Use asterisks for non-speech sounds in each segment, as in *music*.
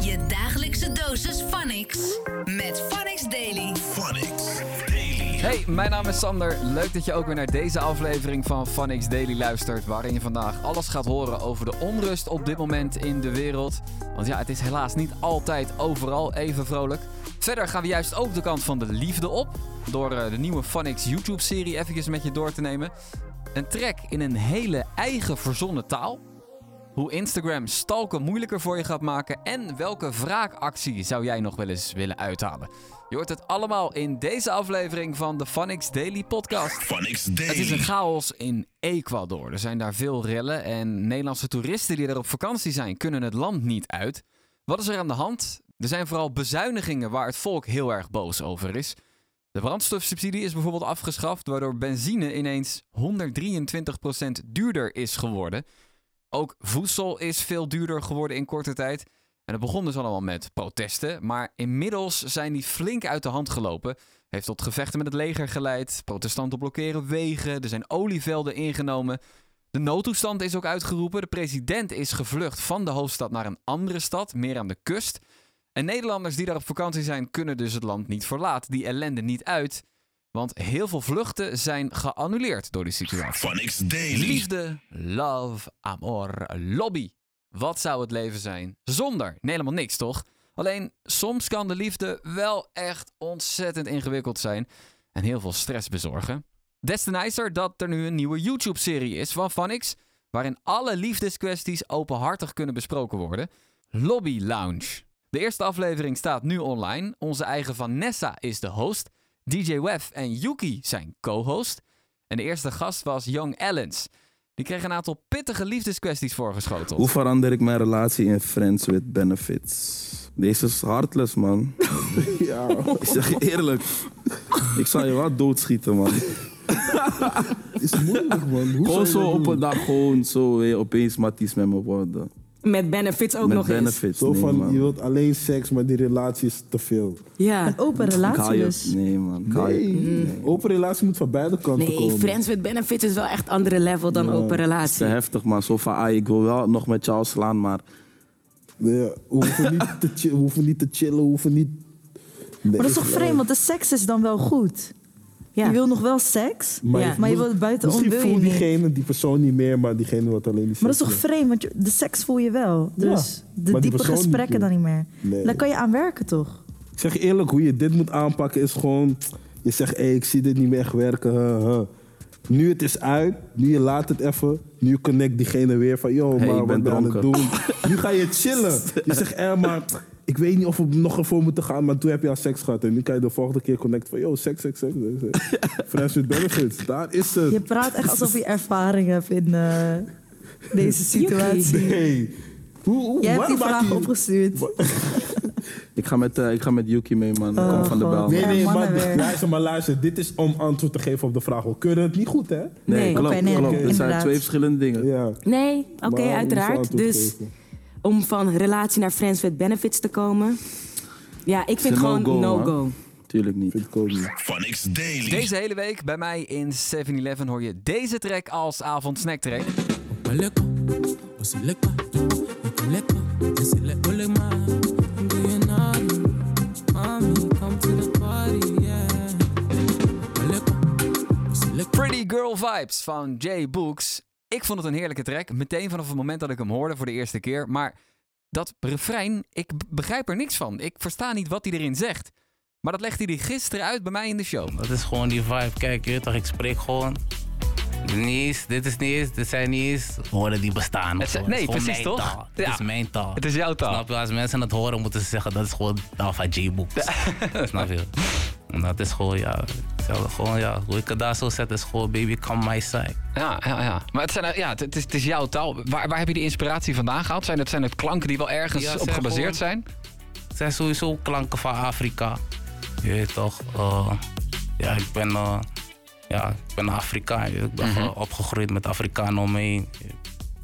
Je dagelijkse dosis Phonics met Phonics Daily. Phonics Daily. Hey, mijn naam is Sander. Leuk dat je ook weer naar deze aflevering van Phonics Daily luistert. Waarin je vandaag alles gaat horen over de onrust op dit moment in de wereld. Want ja, het is helaas niet altijd overal even vrolijk. Verder gaan we juist ook de kant van de liefde op. Door eh, de nieuwe Phonics YouTube-serie eventjes met je door te nemen. Een track in een hele eigen verzonnen taal. Hoe Instagram stalken moeilijker voor je gaat maken. En welke wraakactie zou jij nog wel eens willen uithalen? Je hoort het allemaal in deze aflevering van de Phonics Daily Podcast. Daily. Het is een chaos in Ecuador. Er zijn daar veel rellen en Nederlandse toeristen die er op vakantie zijn kunnen het land niet uit. Wat is er aan de hand? Er zijn vooral bezuinigingen waar het volk heel erg boos over is. De brandstofsubsidie is bijvoorbeeld afgeschaft, waardoor benzine ineens 123% duurder is geworden. Ook voedsel is veel duurder geworden in korte tijd. En het begon dus allemaal met protesten, maar inmiddels zijn die flink uit de hand gelopen. Heeft tot gevechten met het leger geleid. Protestanten blokkeren wegen. Er zijn olievelden ingenomen. De noodtoestand is ook uitgeroepen. De president is gevlucht van de hoofdstad naar een andere stad, meer aan de kust. En Nederlanders die daar op vakantie zijn, kunnen dus het land niet verlaten. Die ellende niet uit. Want heel veel vluchten zijn geannuleerd door die situatie. Daily. Liefde, love, amor, lobby. Wat zou het leven zijn zonder? Nee, helemaal niks, toch? Alleen soms kan de liefde wel echt ontzettend ingewikkeld zijn en heel veel stress bezorgen. Des te nicer dat er nu een nieuwe YouTube-serie is van Phonics, waarin alle liefdeskwesties openhartig kunnen besproken worden. Lobby Lounge. De eerste aflevering staat nu online. Onze eigen Vanessa is de host. DJ Wef en Yuki zijn co-host. En de eerste gast was Young Ellens. Die kreeg een aantal pittige liefdeskwesties voorgeschoteld. Hoe verander ik mijn relatie in Friends with Benefits? Deze is heartless, man. *laughs* ja. Ik zeg je eerlijk. Ik zal je wel doodschieten, man. *laughs* is moeilijk, man. Hoe Gewoon zou je zo dat op doen? een dag gewoon zo weer opeens matties met me worden. Met benefits ook met nog eens. benefits. Zo nee, van, man. je wilt alleen seks, maar die relatie is te veel. Ja. Open Ik haal relatie je- dus. Nee, man. Nee, open relatie moet van beide kanten Nee, komen. friends with benefits is wel echt andere level dan open Het is relatie. te heftig, man. Zo van, ah, ik wil wel nog met jou slaan, maar... Nee, we, hoeven niet te chi- we hoeven niet te chillen, we hoeven niet... Nee, Maar dat is toch vreemd, want de seks is dan wel goed. Ja. Je wil nog wel seks, Maar, Ja. je- maar je wil buitenom Misschien wil je voelt niet. diegene, die persoon niet meer, maar diegene wat alleen die Maar dat is toch vreemd, want je- de seks voel je wel. Dus Ja, de maar diepe gesprekken dan niet meer. Nee. Daar kan je aan werken, toch? Ik zeg je eerlijk, hoe je dit moet aanpakken is gewoon... Je zegt, hé, ik zie dit niet meer echt werken. huh, huh. Nu het is uit, nu je laat het even. Nu connect diegene weer van, yo, Hey, maar wat ben je aan het doen? nu ga je chillen. Je zegt, eh, maar weet niet of we nog ervoor moeten gaan. Maar toen heb je al seks gehad. En nu kan je de volgende keer connecten van, yo, seks, seks, seks. *laughs* Friends with benefits, daar is het. Je praat echt alsof je ervaring hebt in eh, deze situatie. Nee. Hoe, hoe, Jij hebt die vraag die- opgestuurd. *laughs* Ik ga met, eh, ik ga met Yuki mee, man. Ik kom van de bel. Nee, nee, maar weer. luister, maar luister. Dit is om antwoord te geven op de vraag. We kunnen het niet goed, hè? Nee, Nee. klopt, nee, klopt. Het zijn twee verschillende dingen. Ja. Nee, oké, uiteraard. Dus geven. Om van relatie naar friends with benefits te komen. Ja, ik vind gewoon no-go. Tuurlijk niet. Vind ik ook niet. Phonics Daily. Deze hele week bij mij in 7-Eleven hoor je deze track als avondsnacktrack. Osileko. Pretty Girl Vibes van Jay Books. Ik vond het een heerlijke track. Meteen vanaf het moment dat ik hem hoorde voor de eerste keer. Maar dat refrein, ik begrijp er niks van. Ik versta niet wat hij erin zegt. Maar dat legde hij gisteren uit bij mij in de show. Dat is gewoon die vibe. Kijk, je toch, ik spreek gewoon. Niet eens, dit is niet eens, dit zijn niet eens woorden die bestaan. Het Het nee, is gewoon precies, toch? Taal. Ja. is mijn taal. Het is jouw taal. Snap je? Als mensen het horen, moeten ze zeggen dat is gewoon taal van J-Books. *laughs* Snap je? Dat is gewoon, ja, gewoon, ja, hoe ik het daar zo zet is gewoon, baby, come my side. Ja, ja, ja. Maar het, zijn, ja, het, het is, het is jouw taal. Waar, waar heb je die inspiratie vandaan gehaald? Zijn het, zijn het klanken die wel ergens Ja, op gebaseerd gewoon- zijn? Het zijn sowieso klanken van Afrika. Je weet toch, eh, ja, ik ben, eh, ja, ik ben Afrikaan. Ik ben gewoon opgegroeid met Afrikanen om me heen.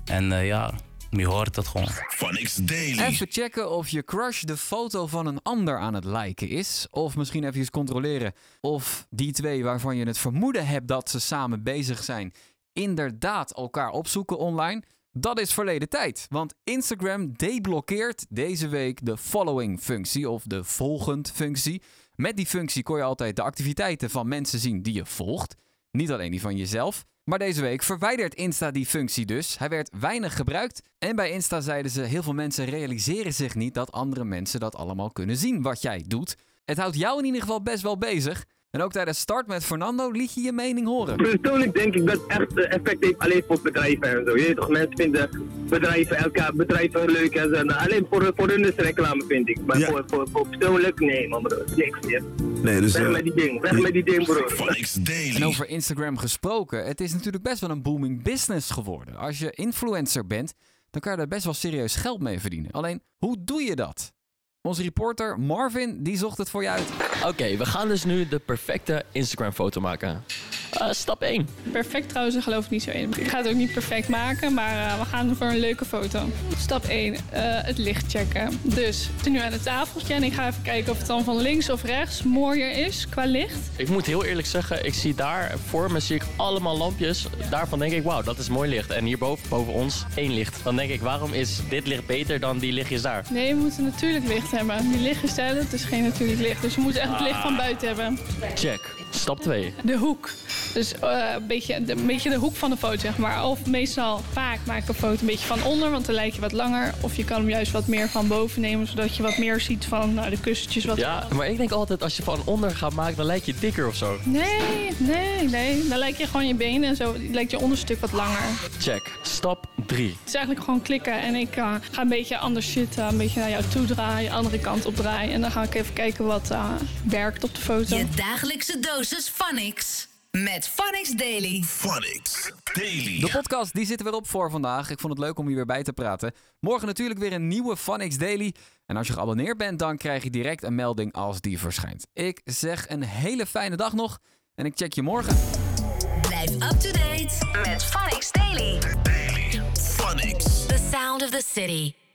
En eh, ja, je hoort het gewoon. Phonics Daily. Even checken of je crush de foto van een ander aan het liken is. Of misschien even eens controleren of die twee waarvan je het vermoeden hebt dat ze samen bezig zijn, inderdaad elkaar opzoeken online. Dat is verleden tijd, want Instagram deblokkeert deze week de following-functie of de volgend-functie. Met die functie kon je altijd de activiteiten van mensen zien die je volgt. Niet alleen die van jezelf. Maar deze week verwijdert Insta die functie dus. Hij werd weinig gebruikt. En bij Insta zeiden ze: heel veel mensen realiseren zich niet dat andere mensen dat allemaal kunnen zien wat jij doet. Het houdt jou in ieder geval best wel bezig. En ook tijdens Start met Fernando liet je je mening horen. Persoonlijk denk ik dat echt effect heeft alleen voor bedrijven en zo. Je weet toch, mensen vinden bedrijven, elkaar, bedrijven leuk en zo. En alleen voor, voor hun is reclame vind ik. Maar Ja. voor, voor, voor persoonlijk, nee man bro, niks meer. Nee, dus... Weg eh, met die ding, weg met die ding bro. En over Instagram gesproken, het is natuurlijk best wel een booming business geworden. Als je influencer bent, dan kan je daar best wel serieus geld mee verdienen. Alleen, hoe doe je dat? Onze reporter Marvin, die zocht het voor je uit. Oké, we gaan dus nu de perfecte Instagram-foto maken. Eh, stap 1. Perfect trouwens, daar geloof ik niet zo in. Ik ga het ook niet perfect maken, maar eh, we gaan voor een leuke foto. Stap 1, eh, het licht checken. Dus, ik zit nu aan het tafeltje en ik ga even kijken of het dan van links of rechts mooier is qua licht. Ik moet heel eerlijk zeggen, ik zie daar voor me zie ik allemaal lampjes. Daarvan denk ik, wauw, dat is mooi licht. En hierboven, boven ons, één licht. Dan denk ik, waarom is dit licht beter dan die lichtjes daar? Nee, we moeten natuurlijk licht hebben. Die lichtjes stellen, het is geen natuurlijk licht. Dus we moeten echt het licht van buiten hebben. Check. Stap 2. De hoek. Dus eh, een, beetje, de, een beetje de hoek van de foto, zeg maar. Of meestal vaak maak ik een foto een beetje van onder, want dan lijkt je wat langer. Of je kan hem juist wat meer van boven nemen, zodat je wat meer ziet van nou, de kussentjes. Wat Ja, maar ik denk altijd als je van onder gaat maken, dan lijkt je dikker of zo. Nee, nee, nee. Dan lijkt je gewoon je benen en zo. Lijkt je onderstuk wat langer. Check. Stap 3. Het is eigenlijk gewoon klikken en ik eh, ga een beetje anders zitten. Een beetje naar jou toe draaien, andere kant op draaien. En dan ga ik even kijken wat eh, werkt op de foto. Je dagelijkse dosis Phonics. Met Phonics Daily. Phonics Daily. De podcast die zit er weer op voor vandaag. Ik vond het leuk om hier weer bij te praten. Morgen natuurlijk weer een nieuwe Phonics Daily. En als je geabonneerd bent, dan krijg je direct een melding als die verschijnt. Ik zeg een hele fijne dag nog en ik check je morgen. Blijf up to date met Phonics Daily. Phonics. The sound of the city.